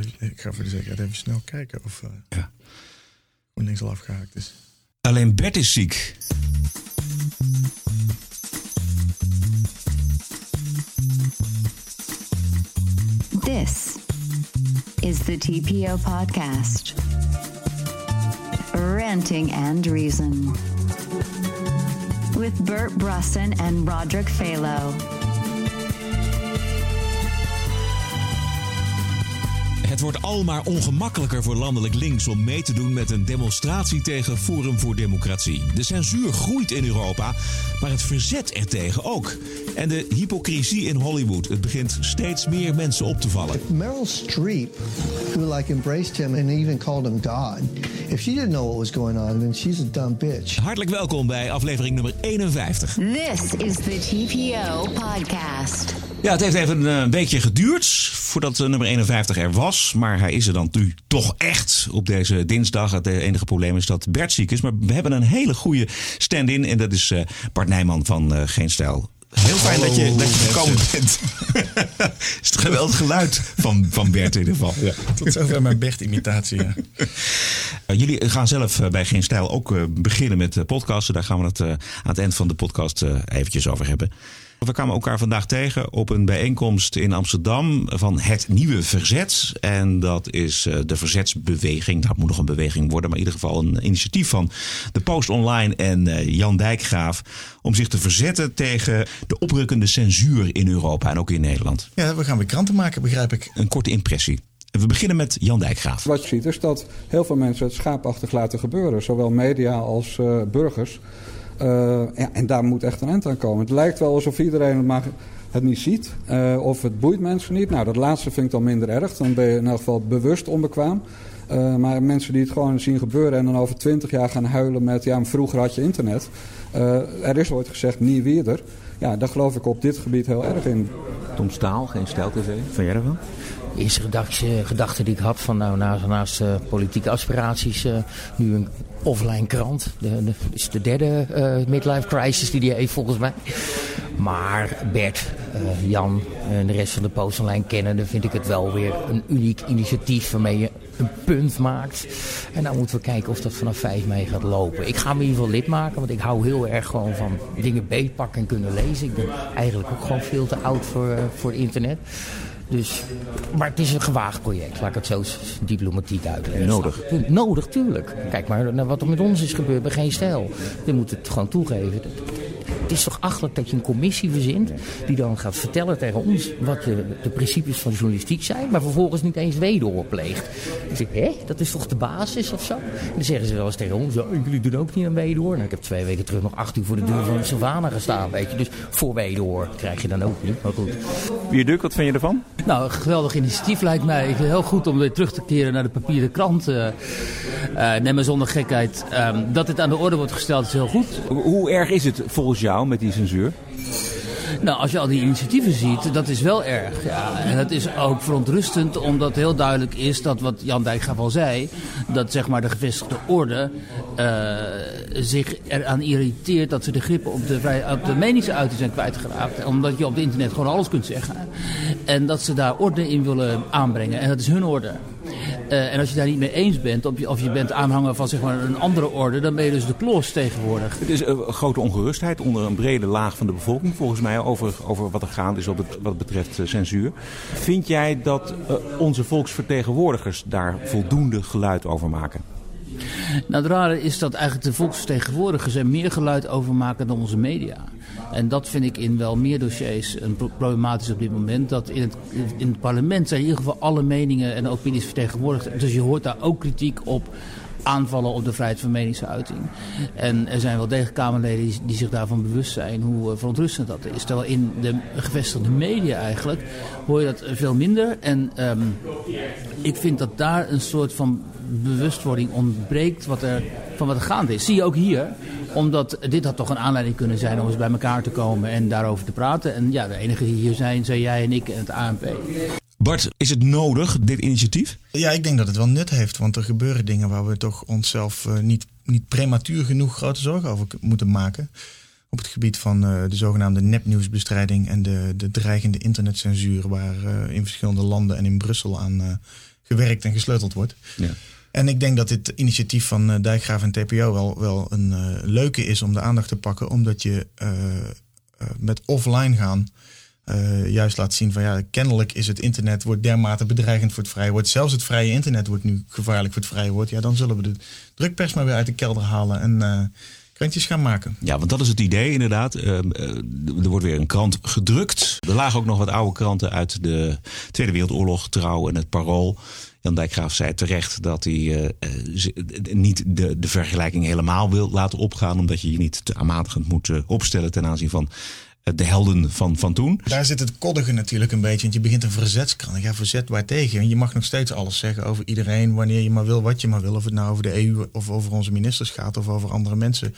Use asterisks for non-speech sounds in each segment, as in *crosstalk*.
Ik ga voor de zekerheid even snel kijken of uh, ja. GroenLinks al afgehaakt is. Alleen Bert is ziek. This is the TPO podcast. Ranting and Reason. With Bert Brusson and Roderick Phalo. Het wordt al maar ongemakkelijker voor landelijk links om mee te doen met een demonstratie tegen Forum voor Democratie. De censuur groeit in Europa, maar het verzet ertegen ook. En de hypocrisie in Hollywood. Het begint steeds meer mensen op te vallen. Meryl Streep, who like embraced him and even called him God. If she didn't know what was going on, then she's a dumb bitch. Hartelijk welkom bij aflevering nummer 51. This is the TPO podcast. Ja, het heeft even een weekje geduurd voordat nummer 51 er was. Maar hij is er dan nu toch echt op deze dinsdag. Het enige probleem is dat Bert ziek is. Maar we hebben een hele goede stand-in. En dat is uh, Bart Nijman van uh, Geen Stijl. Heel fijn dat je, dat je gekomen bent. *laughs* is het geweldig geluid van, van Bert in ieder geval. Ja. Tot zover mijn Bert-imitatie. Ja. Jullie gaan zelf bij Geen Stijl ook beginnen met podcasten. Daar gaan we het aan het eind van de podcast eventjes over hebben. We kwamen elkaar vandaag tegen op een bijeenkomst in Amsterdam van het nieuwe verzet. En dat is de verzetsbeweging. Dat moet nog een beweging worden, maar in ieder geval een initiatief van de Post Online en Jan Dijkgraaf. Om zich te verzetten tegen de oprukkende censuur in Europa en ook in Nederland. Ja, we gaan weer kranten maken, begrijp ik. Een korte impressie. We beginnen met Jan Dijkgraaf. Wat je ziet is dat heel veel mensen het schaapachtig laten gebeuren. Zowel media als uh, burgers. Uh, ja, en daar moet echt een eind aan komen. Het lijkt wel alsof iedereen het, maar het niet ziet. Uh, of het boeit mensen niet. Nou, dat laatste vind ik dan minder erg. Dan ben je in elk geval bewust onbekwaam. Uh, maar mensen die het gewoon zien gebeuren en dan over twintig jaar gaan huilen met... ja, vroeger had je internet. er is ooit gezegd, niet weer. Ja, daar geloof ik op dit gebied heel erg in. Tom Staal, geen Stijl-TV. Van jij ervan? Eerste gedachte, gedachte die ik had van nou naast, naast uh, politieke aspiraties uh, nu een offline krant. De, is de derde midlife crisis die die heeft volgens mij. Maar Bert, Jan en de rest van de Post Online kennen, dan vind ik het wel weer een uniek initiatief waarmee je een punt maakt. En dan moeten we kijken of dat vanaf 5 mei gaat lopen. Ik ga me in ieder geval lid maken, want ik hou heel erg gewoon van dingen beetpakken en kunnen lezen. Ik ben eigenlijk ook gewoon veel te oud voor, voor internet. Dus, maar het is een gewaagd project, laat ik het zo diplomatiek uitleggen. Nodig? Nodig, tuurlijk. Kijk maar naar wat er met ons is gebeurd bij Geen Stijl. We moeten het gewoon toegeven. Het is toch achtelijk dat je een commissie verzint die dan gaat vertellen tegen ons wat de, de principes van journalistiek zijn, maar vervolgens niet eens wederhoor pleegt. Dan zeg ik, hé, dat is toch de basis of zo? En dan zeggen ze wel eens tegen ons, ja, jullie doen ook niet aan wederhoor. Nou, ik heb twee weken terug nog acht uur voor de deur van Savannah gestaan, weet je. Dus voor wederhoor krijg je dan ook niet, maar goed. Bierduk, wat vind je ervan? Nou, een geweldig initiatief lijkt mij. Heel goed om weer terug te keren naar de papieren krant. Uh, uh, nee, maar zonder gekheid. Um, dat dit aan de orde wordt gesteld is heel goed. Hoe erg is het volgens jou met die censuur? Nou, als je al die initiatieven ziet, dat is wel erg. Ja. En dat is ook verontrustend, omdat heel duidelijk is dat wat Jan Dijkgraaf al zei, dat zeg maar de gevestigde orde uh, zich eraan irriteert dat ze de grip op de, vrij, op de meningsuiting zijn kwijtgeraakt. Omdat je op het internet gewoon alles kunt zeggen. En dat ze daar orde in willen aanbrengen. En dat is hun orde. Uh, en als je daar niet mee eens bent, of je, of je bent aanhanger van zeg maar, een andere orde, dan ben je dus de klos tegenwoordig. Het is een grote ongerustheid onder een brede laag van de bevolking, volgens mij, over, over wat er gaande is op het, wat betreft uh, censuur. Vind jij dat uh, onze volksvertegenwoordigers daar voldoende geluid over maken? Nou, het rare is dat eigenlijk de volksvertegenwoordigers er meer geluid over maken dan onze media. En dat vind ik in wel meer dossiers een problematisch op dit moment. Dat in het, in het parlement zijn in ieder geval alle meningen en opinies vertegenwoordigd. Dus je hoort daar ook kritiek op aanvallen op de vrijheid van meningsuiting. En er zijn wel degelijk Kamerleden die, zich daarvan bewust zijn hoe verontrustend dat is. Terwijl in de gevestigde media eigenlijk hoor je dat veel minder. En um, ik vind dat daar een soort van bewustwording ontbreekt wat er, van wat er gaande is. Zie je ook hier, omdat dit had toch een aanleiding kunnen zijn om eens bij elkaar te komen en daarover te praten. En ja, de enige die hier zijn, zijn jij en ik en het ANP. Bart, is het nodig, dit initiatief? Ja, ik denk dat het wel nut heeft. Want er gebeuren dingen waar we toch onszelf uh, niet, niet prematuur genoeg grote zorgen over moeten maken. op het gebied van eh, de zogenaamde nepnieuwsbestrijding en de, de dreigende internetcensuur, waar eh, in verschillende landen en in Brussel aan eh, gewerkt en gesleuteld wordt. Ja. En ik denk dat dit initiatief van eh, Dijkgraaf en TPO wel, wel een eh, leuke is om de aandacht te pakken, omdat je eh, met offline gaan juist laat zien van ja, kennelijk is het internet wordt dermate bedreigend voor het vrije woord. Zelfs het vrije internet wordt nu gevaarlijk voor het vrije woord. Ja, dan zullen we de drukpers maar weer uit de kelder halen en maken. Ja, want dat is het idee inderdaad. Ehm, eh, er wordt weer een krant gedrukt. Er lagen ook nog wat oude kranten uit de Tweede Wereldoorlog, Trouw en het Parool. Jan Dijkgraaf zei terecht dat hij eh, eh, niet de, de vergelijking helemaal wil laten opgaan. Omdat je je niet te aanmatigend moet opstellen ten aanzien van de helden van, van toen. Daar zit het koddige natuurlijk een beetje. Want je begint een verzetskrant. Ja, verzet waar tegen. En je mag nog steeds alles zeggen over iedereen. Wanneer je maar wil, wat je maar wil. Of het nou over de EU of over onze ministers gaat. Of over andere mensen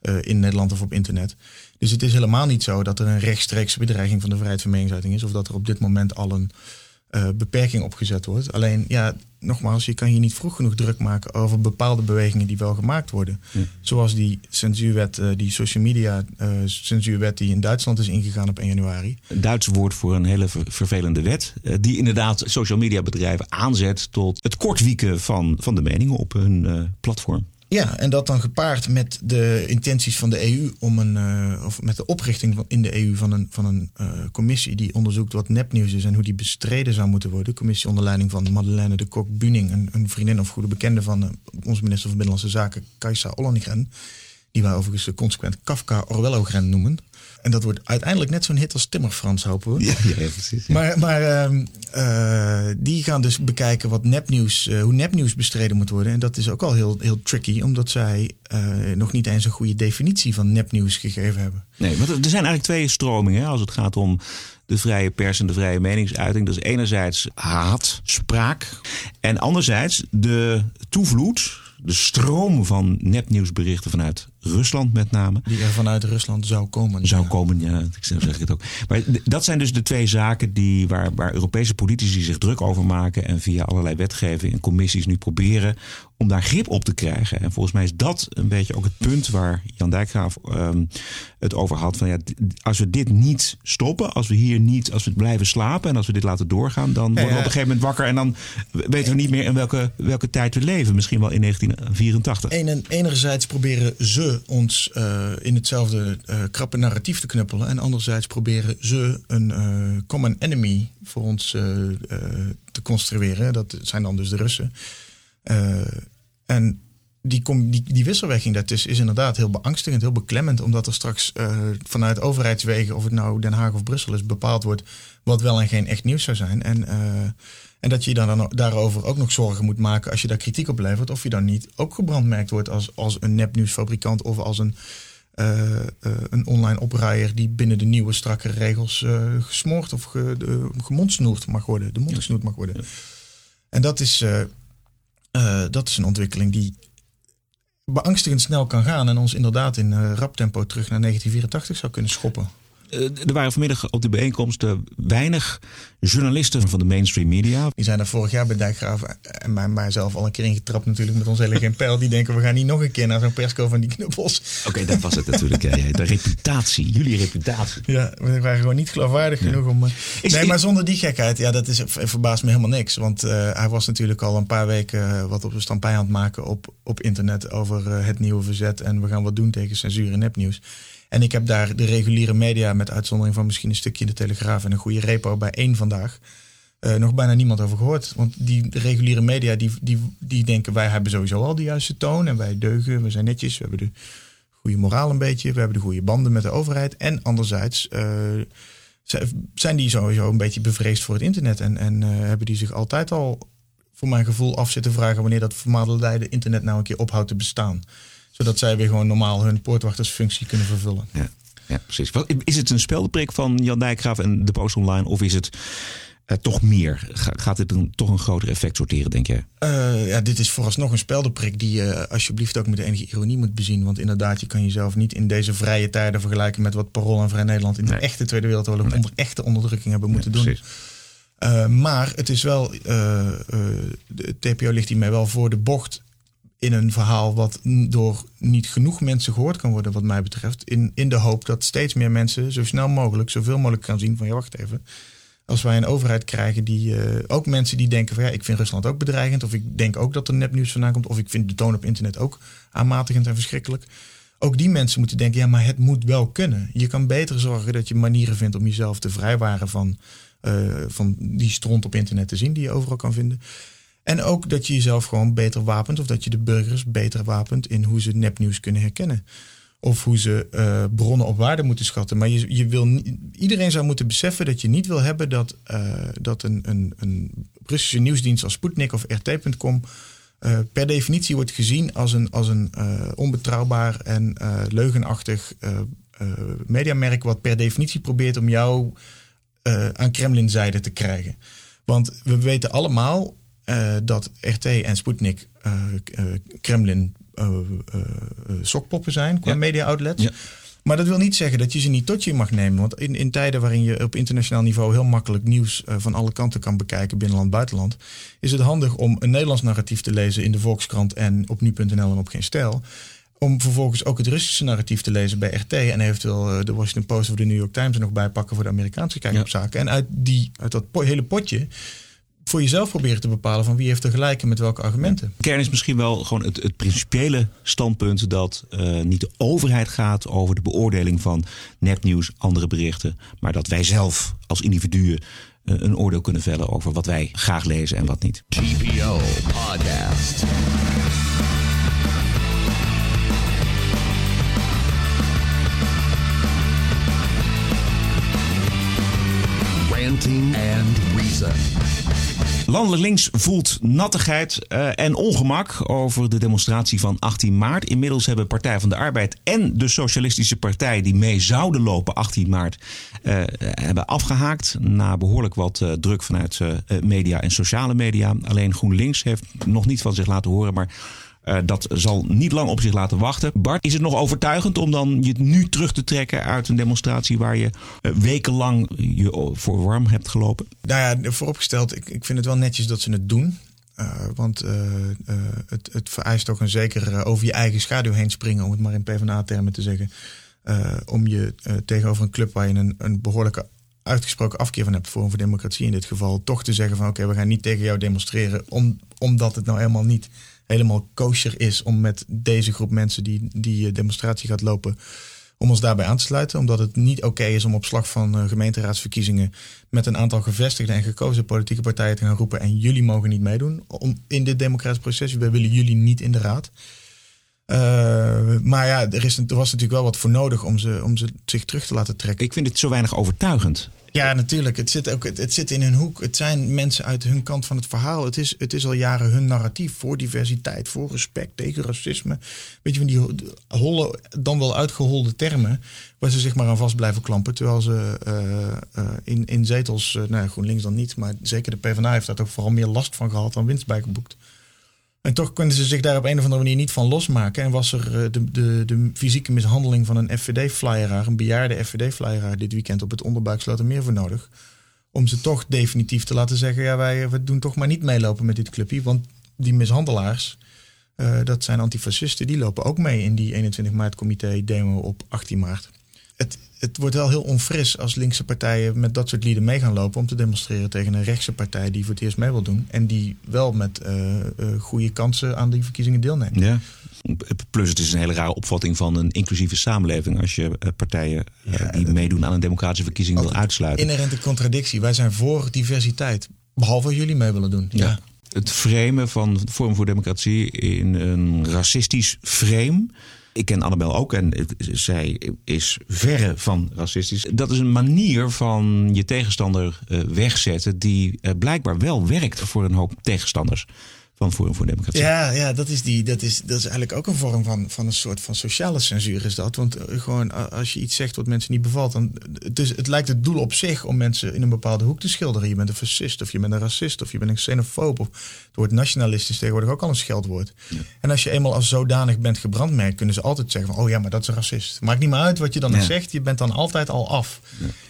eh, in Nederland of op internet. Dus het is helemaal niet zo dat er een rechtstreekse bedreiging van de vrijheid van meningsuiting is. Of dat er op dit moment al een eh, beperking opgezet wordt. Alleen, ja, nogmaals, je kan hier niet vroeg genoeg druk maken over bepaalde bewegingen die wel gemaakt worden. Zoals die censuurwet, eh, die social media eh, censuurwet die in Duitsland is ingegaan op 1 januari. Een Duits woord voor een hele ver- vervelende wet. Die inderdaad social media bedrijven aanzet tot het kortwieken van, van de meningen op hun platform. Ja, en dat dan gepaard met de intenties van de EU om een, eh, of met de oprichting van, in de EU van een, van een eh, commissie die onderzoekt wat nepnieuws is en hoe die bestreden zou moeten worden. Commissie onder leiding van Madeleine de Kok-Buning, een, een vriendin of goede bekende van eh, onze minister van Binnenlandse Zaken, Kajsa Ollongren. Die wij overigens consequent Kafka Orwellogren noemen. En dat wordt uiteindelijk net zo'n hit als Timmerfrans, hopen we. Ja, ja, precies. Maar, maar ehm, eh, die gaan dus bekijken wat nepnieuws, eh, hoe nepnieuws bestreden moet worden. En dat is ook al heel, heel tricky, omdat zij eh, nog niet eens een goede definitie van nepnieuws gegeven hebben. Nee, want er zijn eigenlijk twee stromingen hè, als het gaat om de vrije pers en de vrije meningsuiting. Dat is enerzijds haat, spraak. En anderzijds de toevloed, de stroom van nepnieuwsberichten vanuit Rusland met name. Die er vanuit Rusland zou komen. Zou Ja. komen, ja, zo zeg ik het ook. Maar dat zijn dus de twee zaken die, waar, waar Europese politici zich druk over maken. En via allerlei wetgeving en commissies nu proberen om daar grip op te krijgen. En volgens mij is dat een beetje ook het punt waar Jan Dijkgraaf ehm, het over had. Van ja, als we dit niet stoppen, als we hier niet, als we blijven slapen en als we dit laten doorgaan, dan worden we op een gegeven moment wakker en dan weten we niet meer in welke, welke tijd we leven. Misschien wel in 1984. Enen- enerzijds proberen ze ons eh, in hetzelfde eh, krappe narratief te knuppelen. En anderzijds proberen ze een eh, common enemy voor ons te construeren. Dat zijn dan dus de Russen. En die, die, die wisselwerking daartussen is inderdaad heel beangstigend, heel beklemmend. Omdat er straks vanuit overheidswegen, of het nou Den Haag of Brussel is, bepaald wordt wat wel en geen echt nieuws zou zijn. En, en dat je dan, dan daarover ook nog zorgen moet maken als je daar kritiek op levert. Of je dan niet ook gebrandmerkt wordt als, als een nepnieuwsfabrikant of als een, eh, eh, een online opruier die binnen de nieuwe strakke regels eh, gesmoord of ge, de, gemondsnoerd mag worden. De mond gesnoerd mag worden. En dat is, dat is een ontwikkeling die beangstigend snel kan gaan en ons inderdaad in rap tempo terug naar 1984 zou kunnen schoppen. Eh, er waren vanmiddag op de bijeenkomsten weinig journalisten van de mainstream media. Die zijn er vorig jaar bij Dijkgraaf en mij, mijzelf al een keer ingetrapt natuurlijk met ons hele geen pijl. Die denken we gaan niet nog een keer naar zo'n persco van die knuppels. Oké, dat was het natuurlijk. ja, de reputatie, jullie reputatie. Ja, we waren gewoon niet geloofwaardig genoeg om... eh, Is- nee, maar zonder die gekheid, ja, dat is, ver- verbaast me helemaal niks. Want eh, hij was natuurlijk al een paar weken eh, wat op de stampij aan het maken op, op internet over eh, het nieuwe verzet. En we gaan wat doen tegen censuur en nepnieuws. En ik heb daar de reguliere media, met uitzondering van misschien een stukje de Telegraaf en een goede repo bij één vandaag, eh, nog bijna niemand over gehoord. Want die reguliere media, die, die, die denken wij hebben sowieso al de juiste toon en wij deugen, we zijn netjes, we hebben de goede moraal een beetje, we hebben de goede banden met de overheid. En anderzijds eh, zijn die sowieso een beetje bevreesd voor het internet en, en eh, hebben die zich altijd al voor mijn gevoel af zitten vragen wanneer dat vermadelijde internet nou een keer ophoudt te bestaan. Zodat zij weer gewoon normaal hun poortwachtersfunctie kunnen vervullen. Ja, ja precies. Is het een speldeprik van Jan Dijkgraaf en de Post Online? Of is het eh, toch meer? Ga- gaat dit een, toch een groter effect sorteren, denk jij? Eh, ja, dit is vooralsnog een speldeprik die je alsjeblieft ook met enige ironie moet bezien. Want inderdaad, je kan jezelf niet in deze vrije tijden vergelijken met wat Parool en Vrij Nederland in de Nee. echte Tweede Wereldoorlog onder echte onderdrukking hebben moeten doen. precies. Eh, maar het is wel, eh, eh, de TPO ligt hiermee wel voor de bocht in een verhaal wat door niet genoeg mensen gehoord kan worden, wat mij betreft. In, in de hoop dat steeds meer mensen zo snel mogelijk, zoveel mogelijk gaan zien van ja, wacht even. Als wij een overheid krijgen die eh, ook mensen die denken van ja, ik vind Rusland ook bedreigend. Of ik denk ook dat er nepnieuws vandaan komt. Of ik vind de toon op internet ook aanmatigend en verschrikkelijk. Ook die mensen moeten denken, ja, maar het moet wel kunnen. Je kan beter zorgen dat je manieren vindt om jezelf te vrijwaren van, eh, van die stront op internet te zien die je overal kan vinden. En ook dat je jezelf gewoon beter wapent. Of dat je de burgers beter wapent in hoe ze nepnieuws kunnen herkennen. Of hoe ze eh, bronnen op waarde moeten schatten. Maar je, je wil, iedereen zou moeten beseffen dat je niet wil hebben dat, eh, dat een, een, een Russische nieuwsdienst als Sputnik of RT.com eh, per definitie wordt gezien als een, als een onbetrouwbaar en leugenachtig mediamerk. wat per definitie probeert om jou aan Kremlin-zijde te krijgen. Want we weten allemaal eh, dat RT en Sputnik eh, eh, Kremlin sokpoppen zijn qua Ja. media-outlets. Ja. Maar dat wil niet zeggen dat je ze niet tot je mag nemen. Want in, in tijden waarin je op internationaal niveau heel makkelijk nieuws van alle kanten kan bekijken, binnenland, buitenland, is het handig om een Nederlands narratief te lezen in de Volkskrant en op nu.nl en op geen stijl. Om vervolgens ook het Russische narratief te lezen bij RT en eventueel de Washington Post of de New York Times er nog bij pakken voor de Amerikaanse kijk op zaken. En uit, die, uit dat po- hele potje voor jezelf proberen te bepalen van wie heeft er gelijk en met welke argumenten. De kern is misschien wel gewoon het, het principiële standpunt dat eh, niet de overheid gaat over de beoordeling van nepnieuws, andere berichten, maar dat wij zelf als individuen eh, een oordeel kunnen vellen over wat wij graag lezen en wat niet. GPO Podcast. And Reason. Landelijk links voelt nattigheid eh, en ongemak over de demonstratie van 18 maart. Inmiddels hebben Partij van de Arbeid en de Socialistische Partij, die mee zouden lopen 18 maart, eh, hebben afgehaakt. Na behoorlijk wat eh, druk vanuit media en sociale media. Alleen GroenLinks heeft nog niet van zich laten horen, maar. Eh, dat zal niet lang op zich laten wachten. Bart, is het nog overtuigend om dan je nu terug te trekken uit een demonstratie waar je eh, wekenlang je voor warm hebt gelopen? Nou ja, vooropgesteld, ik, ik vind het wel netjes dat ze het doen. Eh, want het, het vereist toch een zeker eh, over je eigen schaduw heen springen, om het maar in PvdA-termen te zeggen. Om je tegenover een club waar je een, een behoorlijke uitgesproken afkeer van hebt, Forum voor Democratie in dit geval, toch te zeggen van oké, we gaan niet tegen jou demonstreren, om, omdat het nou helemaal niet helemaal kosher is om met deze groep mensen die die eh, demonstratie gaat lopen, om ons daarbij aan te sluiten. Omdat het niet oké is om op slag van eh, gemeenteraadsverkiezingen met een aantal gevestigde en gekozen politieke partijen te gaan roepen. En jullie mogen niet meedoen om, in dit democratisch proces. We willen jullie niet in de raad. Eh, maar ja, er, is, er was natuurlijk wel wat voor nodig om ze, om ze zich terug te laten trekken. Ik vind het zo weinig overtuigend. Ja, natuurlijk. Het zit, ook, het, zit in hun hoek. Het zijn mensen uit hun kant van het verhaal. Het is, het is al jaren hun narratief voor diversiteit, voor respect, tegen racisme. Weet je, van die holle, dan wel uitgeholde termen waar ze zich maar aan vast blijven klampen. Terwijl ze eh, eh, in, in zetels, eh, nou GroenLinks dan niet, maar zeker de PvdA heeft daar toch vooral meer last van gehad dan winst bij geboekt. En toch konden ze zich daar op een of andere manier niet van losmaken. En was er eh, de, de, de fysieke mishandeling van een FVD-flyeraar, een bejaarde FVD-flyeraar dit weekend op het onderbuikslotermeer voor nodig. Om ze toch definitief te laten zeggen, ja wij we doen toch maar niet meelopen met dit clubje. Want die mishandelaars, eh, dat zijn antifascisten, die lopen ook mee in die 21 maart comité demo op 18 maart. Het, het wordt wel heel onfris als linkse partijen met dat soort lieden mee gaan lopen om te demonstreren tegen een rechtse partij die voor het eerst mee wil doen. En die wel met eh, goede kansen aan die verkiezingen deelneemt. Ja. Plus het is een hele rare opvatting van een inclusieve samenleving als je eh, partijen die meedoen aan een democratische verkiezing wil uitsluiten. Inherente contradictie. Wij zijn voor diversiteit. Behalve als jullie mee willen doen. Ja. Het framen van Forum voor Democratie in een racistisch frame. Ik ken Annabel ook en zij is verre van racistisch. Dat is een manier van je tegenstander eh, wegzetten die eh, blijkbaar wel werkt voor een hoop tegenstanders van Forum voor Democratie. Ja, ja dat, is die, dat, is, dat is eigenlijk ook een vorm van, van een soort van sociale censuur is dat. Want eh, gewoon als je iets zegt wat mensen niet bevalt, dan het, is, het lijkt het doel op zich om mensen in een bepaalde hoek te schilderen. Je bent een fascist of je bent een racist of je bent een xenofoob. Of het woord nationalist is tegenwoordig ook al een scheldwoord. En als je eenmaal als zodanig bent gebrandmerkt, kunnen ze altijd zeggen van, oh ja, maar dat is een racist. Maakt niet meer uit wat je dan nog Ja. zegt, je bent dan altijd al af.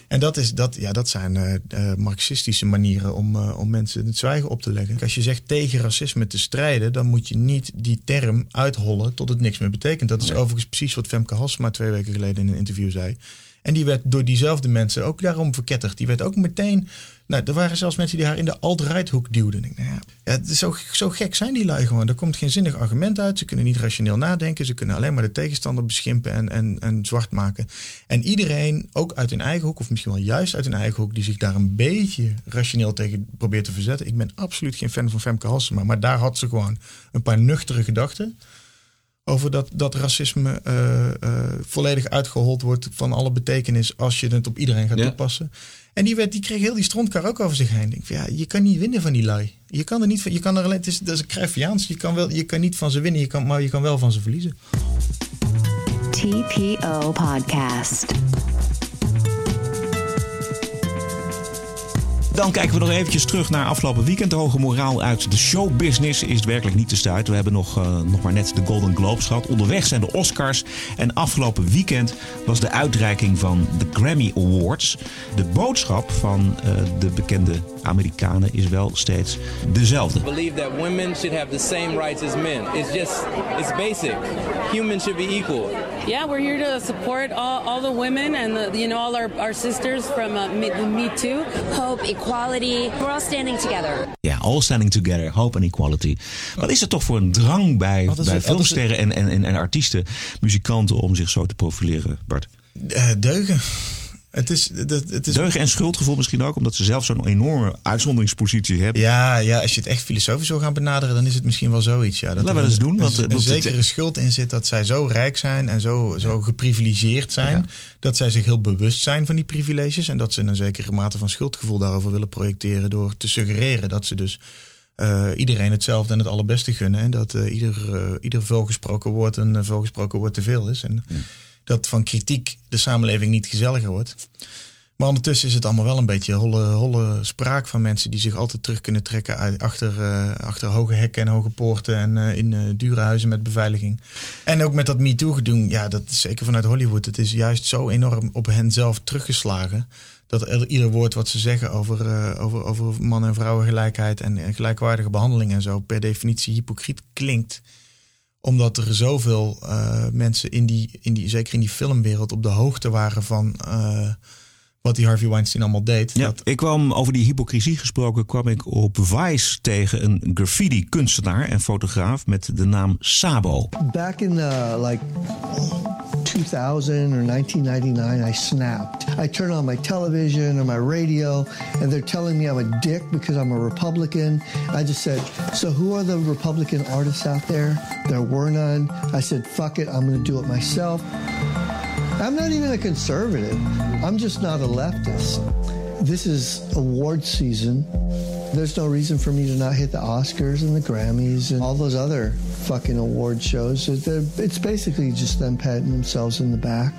En dat, is, dat, ja, dat zijn eh, eh, marxistische manieren om, eh, om mensen het zwijgen op te leggen. Als je zegt tegen racisme te strijden, dan moet je niet die term uithollen tot het niks meer betekent. Dat is overigens precies wat Femke Halsema twee weken geleden in een interview zei. En die werd door diezelfde mensen ook daarom verketterd. Die werd ook meteen. Nou, er waren zelfs mensen die haar in de alt-right hoek duwden. Ik nou ja, het is zo, zo gek zijn die lui gewoon. Er komt geen zinnig argument uit. Ze kunnen niet rationeel nadenken. Ze kunnen alleen maar de tegenstander beschimpen en, en, en zwart maken. En iedereen, ook uit hun eigen hoek, of misschien wel juist uit hun eigen hoek, die zich daar een beetje rationeel tegen probeert te verzetten. Ik ben absoluut geen fan van Femke Halsema. Maar daar had ze gewoon een paar nuchtere gedachten over dat, dat racisme eh, eh, volledig uitgehold wordt van alle betekenis als je het op iedereen gaat Ja. toepassen. En die, werd, die kreeg heel die strontkar ook over zich heen. Ik denk, van, ja, je kan niet winnen van die lui. Je kan er niet van, je kan er alleen, het is, dat is Cruyffiaans. Je kan, wel, je kan niet van ze winnen, je kan, maar je kan wel van ze verliezen. TPO Podcast. Dan kijken we nog eventjes terug naar afgelopen weekend. De hoge moraal uit de showbusiness is werkelijk niet te stuiten. We hebben nog, eh, nog maar net de Golden Globes gehad. Onderweg zijn de Oscars. En afgelopen weekend was de uitreiking van de Grammy Awards. De boodschap van eh, de bekende Amerikanen is wel steeds dezelfde. believe that women should have the same rights as men. It's just, basic. Humans should be equal. Yeah, we're here to support all, all the women and the, you know all our, our sisters from uh, Me, Me Too. hope, equality. We're all standing together. Ja, all standing together, hope and equality. Wat is er toch voor een drang bij, bij het- filmsterren en, en, en, en artiesten, muzikanten om zich zo te profileren, Bart? Eh, deugen. Het is, het is en schuldgevoel misschien ook, omdat ze zelf zo'n enorme uitzonderingspositie hebben. Ja, ja, als je het echt filosofisch wil gaan benaderen, dan is het misschien wel zoiets. Ja, dat Laten we dat eens een- doen, want, een, eh, een het- zekere schuld in zit dat zij zo rijk zijn en zo, zo geprivilegeerd zijn. Dat zij zich heel bewust zijn van die privileges. En dat ze een zekere mate van schuldgevoel daarover willen projecteren. Door te suggereren dat ze dus eh, iedereen hetzelfde en het allerbeste gunnen. En dat eh, ieder, eh, ieder volgesproken woord een uh, volgesproken woord te veel is. En dat van kritiek de samenleving niet gezelliger wordt. Maar ondertussen is het allemaal wel een beetje holle, holle spraak van mensen die zich altijd terug kunnen trekken achter, eh, achter hoge hekken en hoge poorten en eh, in eh, dure huizen met beveiliging. En ook met dat MeToo-gedoe, ja, dat is zeker vanuit Hollywood. Het is juist zo enorm op hen zelf teruggeslagen. Dat er- ieder woord wat ze zeggen over, over, over man- en vrouwengelijkheid en, en gelijkwaardige behandeling en zo, per definitie hypocriet klinkt omdat er zoveel eh, mensen in die, in die, zeker in die filmwereld, op de hoogte waren van eh, wat die Harvey Weinstein allemaal deed. Ja, Dat, ik kwam over die hypocrisie gesproken, kwam ik op Vice tegen een graffiti-kunstenaar en fotograaf met de naam Sabo. Back in uh, like 2000 or 1999, I snapped. I turn on my television or my radio, and they're telling me I'm a dick because I'm a Republican. I just said, So who are the Republican artists out there? There were none. I said, Fuck it, I'm going to do it myself. I'm not even a conservative. I'm just not a leftist. This is award season. There's no reason for me to not hit the Oscars and the Grammys and all those other fucking award shows. It's basically just them patting themselves in the back.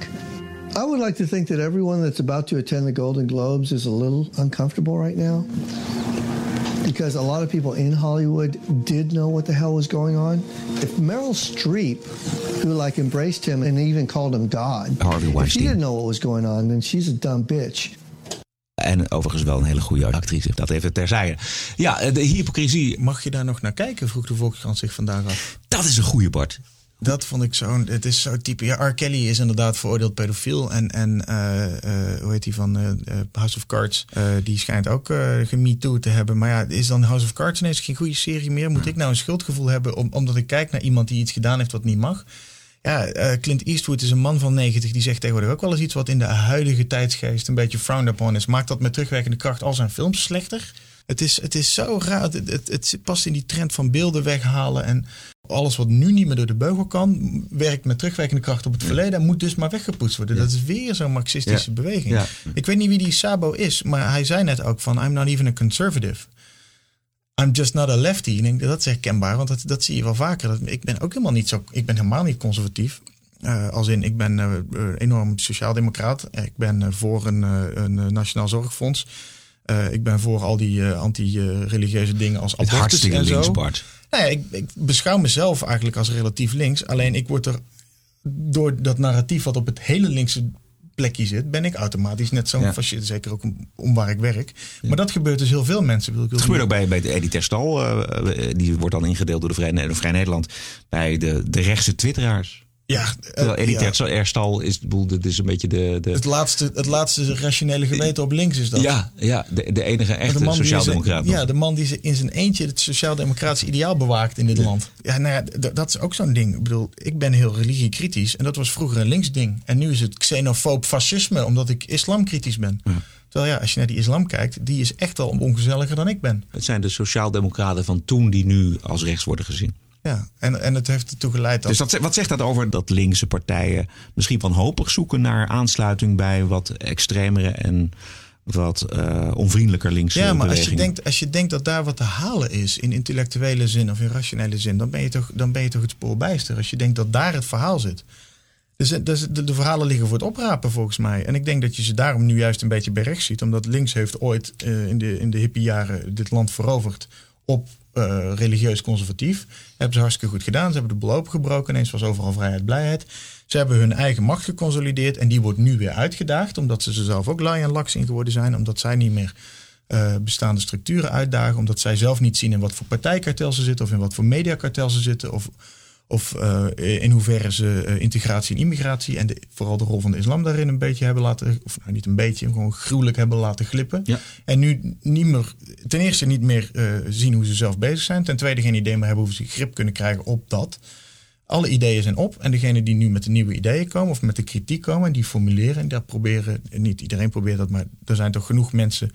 I would like to think that everyone that's about to attend the Golden Globes is a little uncomfortable right now because a lot of people in Hollywood did know what the hell was going on. If Meryl Streep, who like embraced him and even called him God, Harvey if she didn't know what was going on, then she's a dumb bitch. En overigens wel een hele goede actrice. Dat even terzijde. Ja, de hypocrisie, mag je daar nog naar kijken? Vroeg de Volkskrant zich vandaag af. dat is een goede Bart. Dat vond ik zo. Het is zo type. Ja, R. Kelly is inderdaad veroordeeld pedofiel. En, en eh, eh, hoe heet die van eh, eh, House of Cards? Eh, die schijnt ook gemetoed te hebben. Maar ja, is dan House of Cards ineens geen goede serie meer? Moet ik nou een schuldgevoel hebben om, omdat ik kijk naar iemand die iets gedaan heeft wat niet mag? Ja, eh, Clint Eastwood is een man van 90 die zegt tegenwoordig ook wel eens iets wat in de huidige tijdsgeest een beetje frowned upon is. Maakt dat met terugwerkende kracht al zijn films slechter? Het is, het is zo raar. Het, het, het past in die trend van beelden weghalen. En alles wat nu niet meer door de beugel kan, werkt met terugwerkende kracht op het verleden. En moet dus maar weggepoetst worden. Dat is weer zo'n marxistische Ja. beweging. Ja. Ik weet niet wie die Sabo is, maar hij zei net ook van: I'm not even a conservative. I'm just not a lefty. Ik denk, dat is herkenbaar, want dat, dat zie je wel vaker. Dat, ik ben ook helemaal niet zo. Ik ben helemaal niet conservatief. Uh, als in, ik ben uh, enorm sociaaldemocraat. Ik ben uh, voor een, een nationaal zorgfonds. Ik ben voor al die anti-religieuze dingen als abortus en zo. links, Bart. Nou ja, ik, ik, beschouw mezelf eigenlijk als relatief links. Alleen ik word er door dat narratief wat op het hele linkse plekje zit, ben ik automatisch net zo'n Ja. fascist. Zeker ook om, om waar ik werk. Maar dat gebeurt dus heel veel mensen. Ik Het gebeurt ook bij, bij de Eddie Terstal. eh, die wordt dan ingedeeld door de Vrij, de Vrij Nederland. Bij de, de rechtse twitteraars. Ja, eh, Terwijl Eddie ja. Terstal Terstal is, dit is een beetje de... de Het laatste, het laatste rationele geweten op links is dat. ja, ja de, de enige echte sociaaldemocraat. Ja, de man die in zijn eentje het sociaal-democratische ideaal bewaakt in dit land. Ja, nou ja, dat is ook zo'n ding. Ik bedoel, ik ben heel religiekritisch en dat was vroeger een linksding. En nu is het xenofoob fascisme, omdat ik islamkritisch ben. Terwijl ja, als je naar die islam kijkt, die is echt wel ongezelliger dan ik ben. Het zijn de sociaaldemocraten van toen die nu als rechts worden gezien. Ja, en, en het heeft ertoe geleid dat... Dus dat, wat zegt dat over dat linkse partijen misschien wanhopig zoeken naar aansluiting bij wat extremere en wat eh, onvriendelijker linkse Ja, maar als je, denkt, als je denkt dat daar wat te halen is in intellectuele zin of in rationele zin, dan ben je toch, dan ben je toch het spoor bijster. Als je denkt dat daar het verhaal zit. Dus, eh, dus de, de verhalen liggen voor het oprapen volgens mij. En ik denk dat je ze daarom nu juist een beetje bij rechts ziet. Omdat links heeft ooit eh, in de, in de hippiejaren dit land veroverd op religieus conservatief. Hebben ze hartstikke goed gedaan. Ze hebben de boel opengebroken. Ineens was overal vrijheid, blijheid. Ze hebben hun eigen macht geconsolideerd. En die wordt nu weer uitgedaagd. Omdat ze zelf ook lui en laks in geworden zijn. Omdat zij niet meer eh, bestaande structuren uitdagen. Omdat zij zelf niet zien in wat voor partijkartel ze zitten. Of in wat voor mediakartel ze zitten. Of, of eh, in hoeverre ze eh, integratie en immigratie. En de, vooral de rol van de islam daarin een beetje hebben laten. Of nou niet een beetje, gewoon gruwelijk hebben laten glippen. Ja. En nu niet meer, ten eerste niet meer eh, zien hoe ze zelf bezig zijn. Ten tweede geen idee meer hebben hoe ze grip kunnen krijgen op dat. Alle ideeën zijn op. En degene die nu met de nieuwe ideeën komen of met de kritiek komen, en die formuleren. En daar proberen, niet iedereen probeert dat, maar er zijn toch genoeg mensen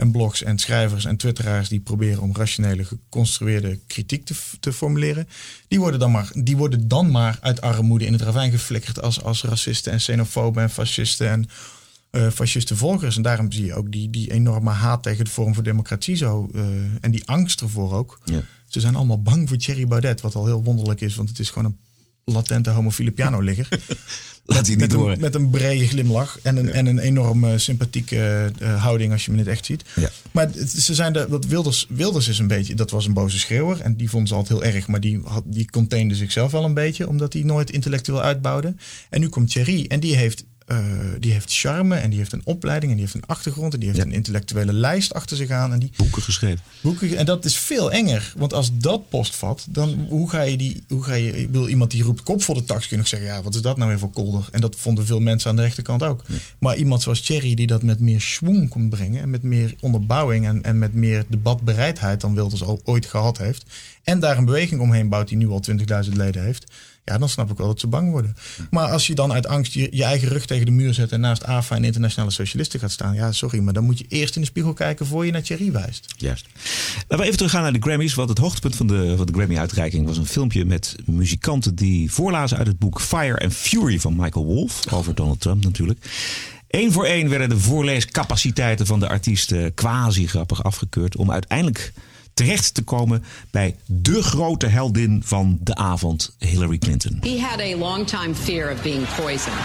en blogs en schrijvers en twitteraars die proberen om rationele, geconstrueerde kritiek te, te formuleren. Die worden, dan maar, die worden dan maar uit armoede in het ravijn geflikkerd als, als racisten en xenofoben en fascisten en eh fasciste volgers. En daarom zie je ook die, die enorme haat tegen de vorm voor democratie zo. eh, en die angst ervoor ook. Ja. Ze zijn allemaal bang voor Thierry Baudet, wat al heel wonderlijk is, want het is gewoon een latente homofiele pianoligger. *laughs* Laat hij niet horen. met een brede glimlach en een, en een enorm eh, sympathieke eh, houding als je me niet echt ziet. Ja. Maar het- ze zijn de, dat Wilders, Wilders is een beetje, dat was een boze schreeuwer en die vond ze altijd heel erg, maar die, had, die containde zichzelf wel een beetje, omdat hij nooit intellectueel uitbouwde. En nu komt Thierry en die heeft, eh, die heeft charme en die heeft een opleiding en die heeft een achtergrond en die heeft Ja. een intellectuele lijst achter zich aan en die Boeken geschreven. boeken. En dat is veel enger. Want als dat postvat, dan hoe ga je die. Hoe ga je, ik bedoel, iemand die roept kop voor de tax, kun je nog zeggen: ja, wat is dat nou weer voor kolder? En dat vonden veel mensen aan de rechterkant ook. Maar iemand zoals Thierry, die dat met meer schwung kon brengen. En met meer onderbouwing en, en met meer debatbereidheid dan Wilders al ooit gehad heeft. En daar een beweging omheen bouwt die nu al 20.000 leden heeft. Ja, dan snap ik wel dat ze bang worden. Maar als je dan uit angst je, je eigen rug tegen de muur zet en naast AFA en internationale socialisten gaat staan. Ja, sorry, maar dan moet je eerst in de spiegel kijken voor je naar Thierry wijst. Juist. Laten we even teruggaan naar de Grammys. Want het hoogtepunt van de, van de Grammy-uitreiking was een filmpje met muzikanten die voorlazen uit het boek Fire and Fury van Michael Wolff. Over Donald Trump natuurlijk. Eén voor één werden de voorleescapaciteiten van de artiesten quasi grappig afgekeurd. Om uiteindelijk terecht te komen bij de grote heldin van de avond, Hillary Clinton. He had a long time fear of being poisoned.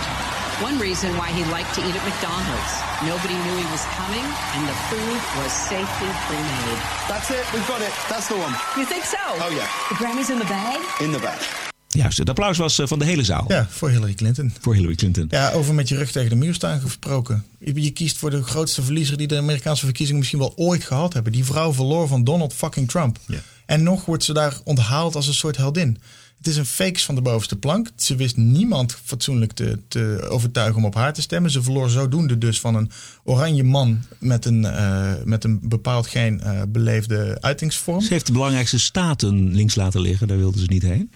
One reason why he liked to eat at McDonald's. Nobody knew he was coming, and the food was safely pre-made. That's it. We've got it. That's the one. You think so? Oh yeah, The Grammy's in the bag? in the bag. Juist, het applaus was eh, van de hele zaal Ja, voor Hillary Clinton. voor Hillary Clinton. Ja, over met je rug tegen de muur staan gesproken. Je, je kiest voor de grootste verliezer die de Amerikaanse verkiezingen misschien wel ooit gehad hebben. Die vrouw verloor van Donald fucking Trump. Ja. En nog wordt ze daar onthaald als een soort heldin. Het is een fakes van de bovenste plank. Ze wist niemand fatsoenlijk te, te overtuigen om op haar te stemmen. Ze verloor zodoende dus van een oranje man met een, eh, met een bepaald geen eh, beleefde uitingsvorm. Ze heeft de belangrijkste staten links laten liggen, daar wilden ze niet heen.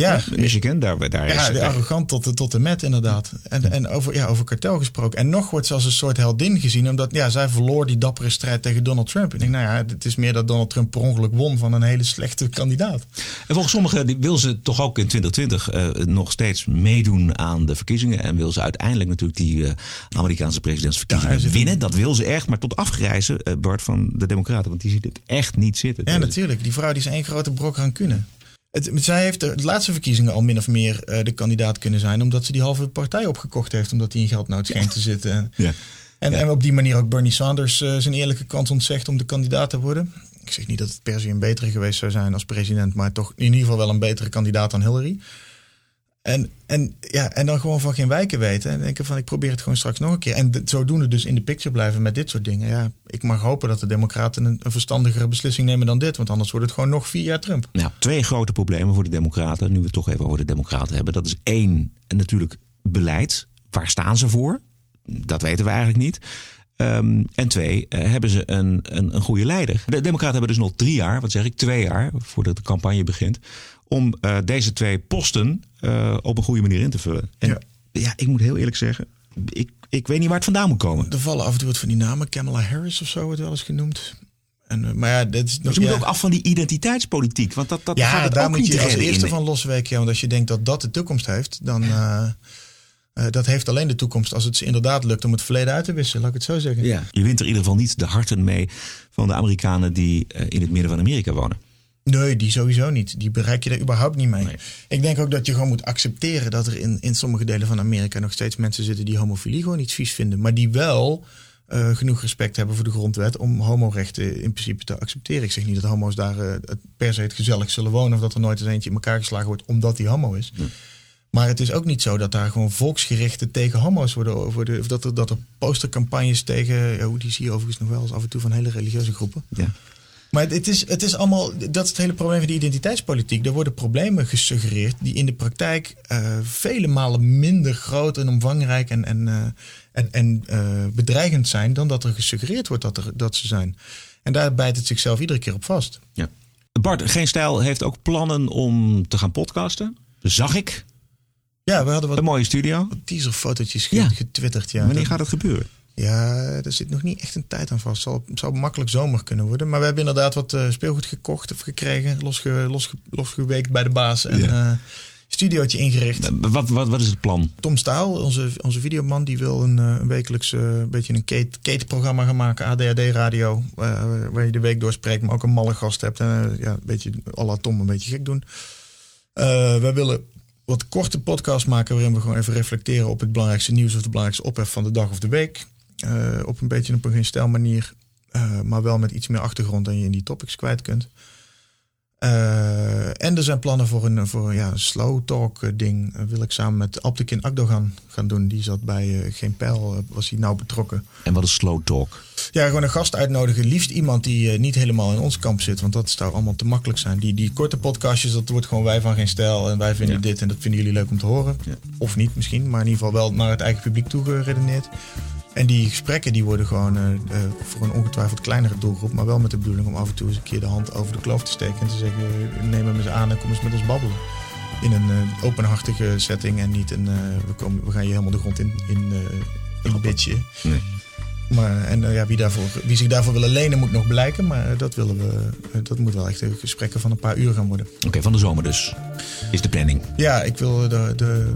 Ja, Michigan, daar, daar Ja, is de arrogant tot, de- tot en met inderdaad. En, en over, ja, over kartel gesproken. En nog wordt ze als een soort heldin gezien. Omdat ja, zij verloor die dappere strijd tegen Donald Trump. Ik denk, nou ja, het is meer dat Donald Trump per ongeluk won van een hele slechte kandidaat. En volgens sommigen wil ze toch ook in 2020 eh, nog steeds meedoen aan de verkiezingen. En wil ze uiteindelijk natuurlijk die eh, Amerikaanse presidentsverkiezingen Ja, winnen. Dat wil ze echt, maar tot afgrijzen, eh, Bart, van de Democraten. Want die ziet het echt niet zitten. Ja, natuurlijk. Die vrouw die is één grote brok rancune. Het, zij heeft de, laatste verkiezingen al min of meer eh, de kandidaat kunnen zijn. Omdat ze die halve partij opgekocht heeft. Omdat hij in geldnood scheen te zitten. En, Ja. en, en op die manier ook Bernie Sanders eh, zijn eerlijke kans ontzegt om de kandidaat te worden. Ik zeg niet dat het per se een betere geweest zou zijn als president. Maar toch in ieder geval wel een betere kandidaat dan Hillary. En, en, ja, en dan gewoon van geen wijken weten. En denken van ik probeer het gewoon straks nog een keer. En de- zodoende dus in de picture blijven met dit soort dingen. Ja, ik mag hopen dat de Democraten een, verstandigere beslissing nemen dan dit. Want anders wordt het gewoon nog vier jaar Trump. Nou, twee grote problemen voor de Democraten. Nu we het toch even over de Democraten hebben. Dat is één, natuurlijk beleid. Waar staan ze voor? Dat weten we eigenlijk niet. Ehm, en twee, eh, hebben ze een, een, een goede leider? De Democraten hebben dus nog drie jaar, wat zeg ik, twee jaar voordat de campagne begint. Om eh, deze twee posten eh, op een goede manier in te vullen. En ja. Ja. ik moet heel eerlijk zeggen, ik, ik weet niet waar het vandaan moet komen. Er vallen af en toe wat van die namen. Kamala Harris of zo wordt wel eens genoemd. En, eh, maar ja, dat is ze ja. moeten ook af van die identiteitspolitiek. Want dat, dat ja, gaat het daar ook moet niet je als in eerste van losweken. Ja, want als je denkt dat dat de toekomst heeft, dan. eh, dat heeft alleen de toekomst als het inderdaad lukt om het verleden uit te wissen, laat ik het zo zeggen. Ja. Je wint er in ieder geval niet de harten mee van de Amerikanen die in het midden van Amerika wonen. Nee, die sowieso niet. Die bereik je er überhaupt niet mee. Ik denk ook dat je gewoon moet accepteren dat er in, in sommige delen van Amerika nog steeds mensen zitten die homofilie gewoon iets vies vinden. Maar die wel eh, genoeg respect hebben voor de grondwet om homorechten in principe te accepteren. Ik zeg niet dat homo's daar eh, per se het gezellig zullen wonen of dat er nooit eens eentje in elkaar geslagen wordt omdat die homo is. Maar het is ook niet zo dat daar gewoon volksgerichten tegen homo's worden. worden of dat er, dat er postercampagnes tegen. Ja, die zie je overigens nog wel eens af en toe van hele religieuze groepen. Ja. Maar het- is, het is allemaal. Dat is het hele probleem van die identiteitspolitiek. Er worden problemen gesuggereerd die in de praktijk eh, vele malen minder groot en omvangrijk en, en, eh, en, en eh, bedreigend zijn dan dat er gesuggereerd wordt dat, er, dat ze zijn. En daar bijt het zichzelf iedere keer op vast. Ja. Bart, Geen Stijl heeft ook plannen om te gaan podcasten. Zag ik. Ja, we hadden wat Een mooie studio. teaserfotootjes getwitterd. Ja. Wanneer gaat het gebeuren? Ja, er zit nog niet echt een tijd aan vast. Zal, zal makkelijk zomer kunnen worden. Maar we hebben inderdaad wat eh, speelgoed gekocht of gekregen. Losge, losge, losgeweekt bij de baas. En Ja. eh studiootje ingericht. Wat, wat, wat is het plan? Tom Staal, onze, onze videoman, die wil een, eh, een wekelijks eh, beetje een kate-programma gaan maken. ADHD-radio. waar je de week doorspreekt, maar ook een malle gast hebt. En ja, een beetje à la Tom een beetje gek doen. Wij willen wat korte podcast maken waarin we gewoon even reflecteren op het belangrijkste nieuws of de belangrijkste ophef van de dag of de week. Eh, op een beetje op een geen stijl manier, eh, maar wel met iets meer achtergrond dan je in die topics kwijt kunt. Eh, en er zijn plannen voor een, voor, ja, een slow talk ding. Wil ik samen met Abdekin Akdogan gaan doen. Die zat bij Geen Pijl, was hij nou betrokken. En wat is slow talk? Ja, gewoon een gast uitnodigen. Liefst iemand die niet helemaal in ons kamp zit. Want dat zou allemaal te makkelijk zijn. Die, die korte podcastjes, dat wordt gewoon wij van geen stijl. En wij vinden dit en dat vinden jullie leuk om te horen. Of niet misschien, maar in ieder geval wel naar het eigen publiek toe geredeneerd. En die gesprekken die worden gewoon eh, eh, voor een ongetwijfeld kleinere doelgroep. Maar wel met de bedoeling om af en toe eens een keer de hand over de kloof te steken. En te zeggen, eh, neem hem eens aan en kom eens met ons babbelen. In een openhartige setting en niet een, we, komen, we gaan je helemaal de grond in, in, in bitchen. Nee. Maar, en eh, ja, wie, daarvoor, wie zich daarvoor willen lenen moet nog blijken. Maar eh, dat, willen we, eh, dat moet wel echt een gesprekken van een paar uur gaan worden. Oké, van de zomer dus. Is de planning. Ja, ik wil de, de,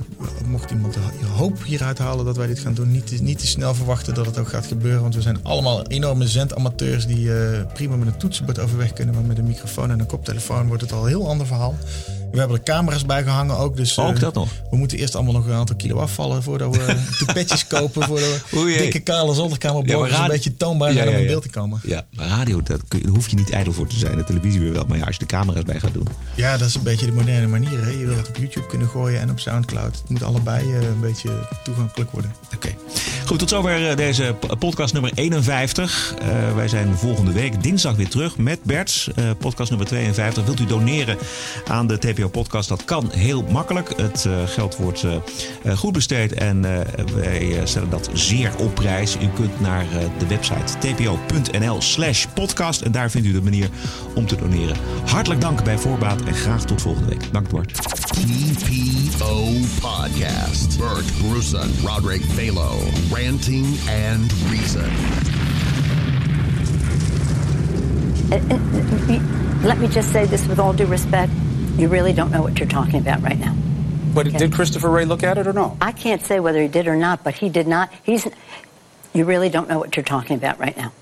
mocht iemand de hoop hieruit halen dat wij dit gaan doen, niet, te- niet te snel verwachten dat het ook gaat gebeuren. Want we zijn allemaal enorme zendamateurs die prima met een toetsenbord overweg kunnen. Maar met een microfoon en een koptelefoon wordt het al een heel ander verhaal. We hebben er camera's bij gehangen ook. Dus, eh, Ook dat nog? We moeten eerst allemaal nog een aantal kilo afvallen voordat we *laughs* toepetjes kopen. Voordat we Oei, dikke kale zolderkamer Ja, boven een beetje toonbaar Ja, zijn om ja, in ja. beeld te komen. Ja, maar radio, dat kun je- daar hoef je niet ijdel voor te zijn. De televisie weer wel, maar ja, als je de camera's bij gaat doen. Ja, dat is een beetje de moderne manier. Hè? Je wil het op YouTube kunnen gooien en op Soundcloud. Het moet allebei eh, een beetje toegankelijk worden. Oké. Goed, tot zover eh, deze podcast nummer 51. Eh, wij zijn volgende week dinsdag weer terug met Bert. eh, podcast nummer 52. Wilt u doneren aan de TPO-podcast? Dat kan heel makkelijk. Het geld wordt goed besteed en wij stellen dat zeer op prijs. U kunt naar de website tpo.nl slash podcast en daar vindt u de manier om te doneren. Hartelijk dank bij voorbaat en graag tot volgende week. Dank Bart. TPO Podcast. Bert Bruson, Roderick Balo, Ranting and Reason. Eh, eh, eh, let me just say this with all due respect. You really don't know what you're talking about right now. But did Christopher Ray look at it or no? I can't say whether he did or not, but he did not. He's. You really don't know what you're talking about right now.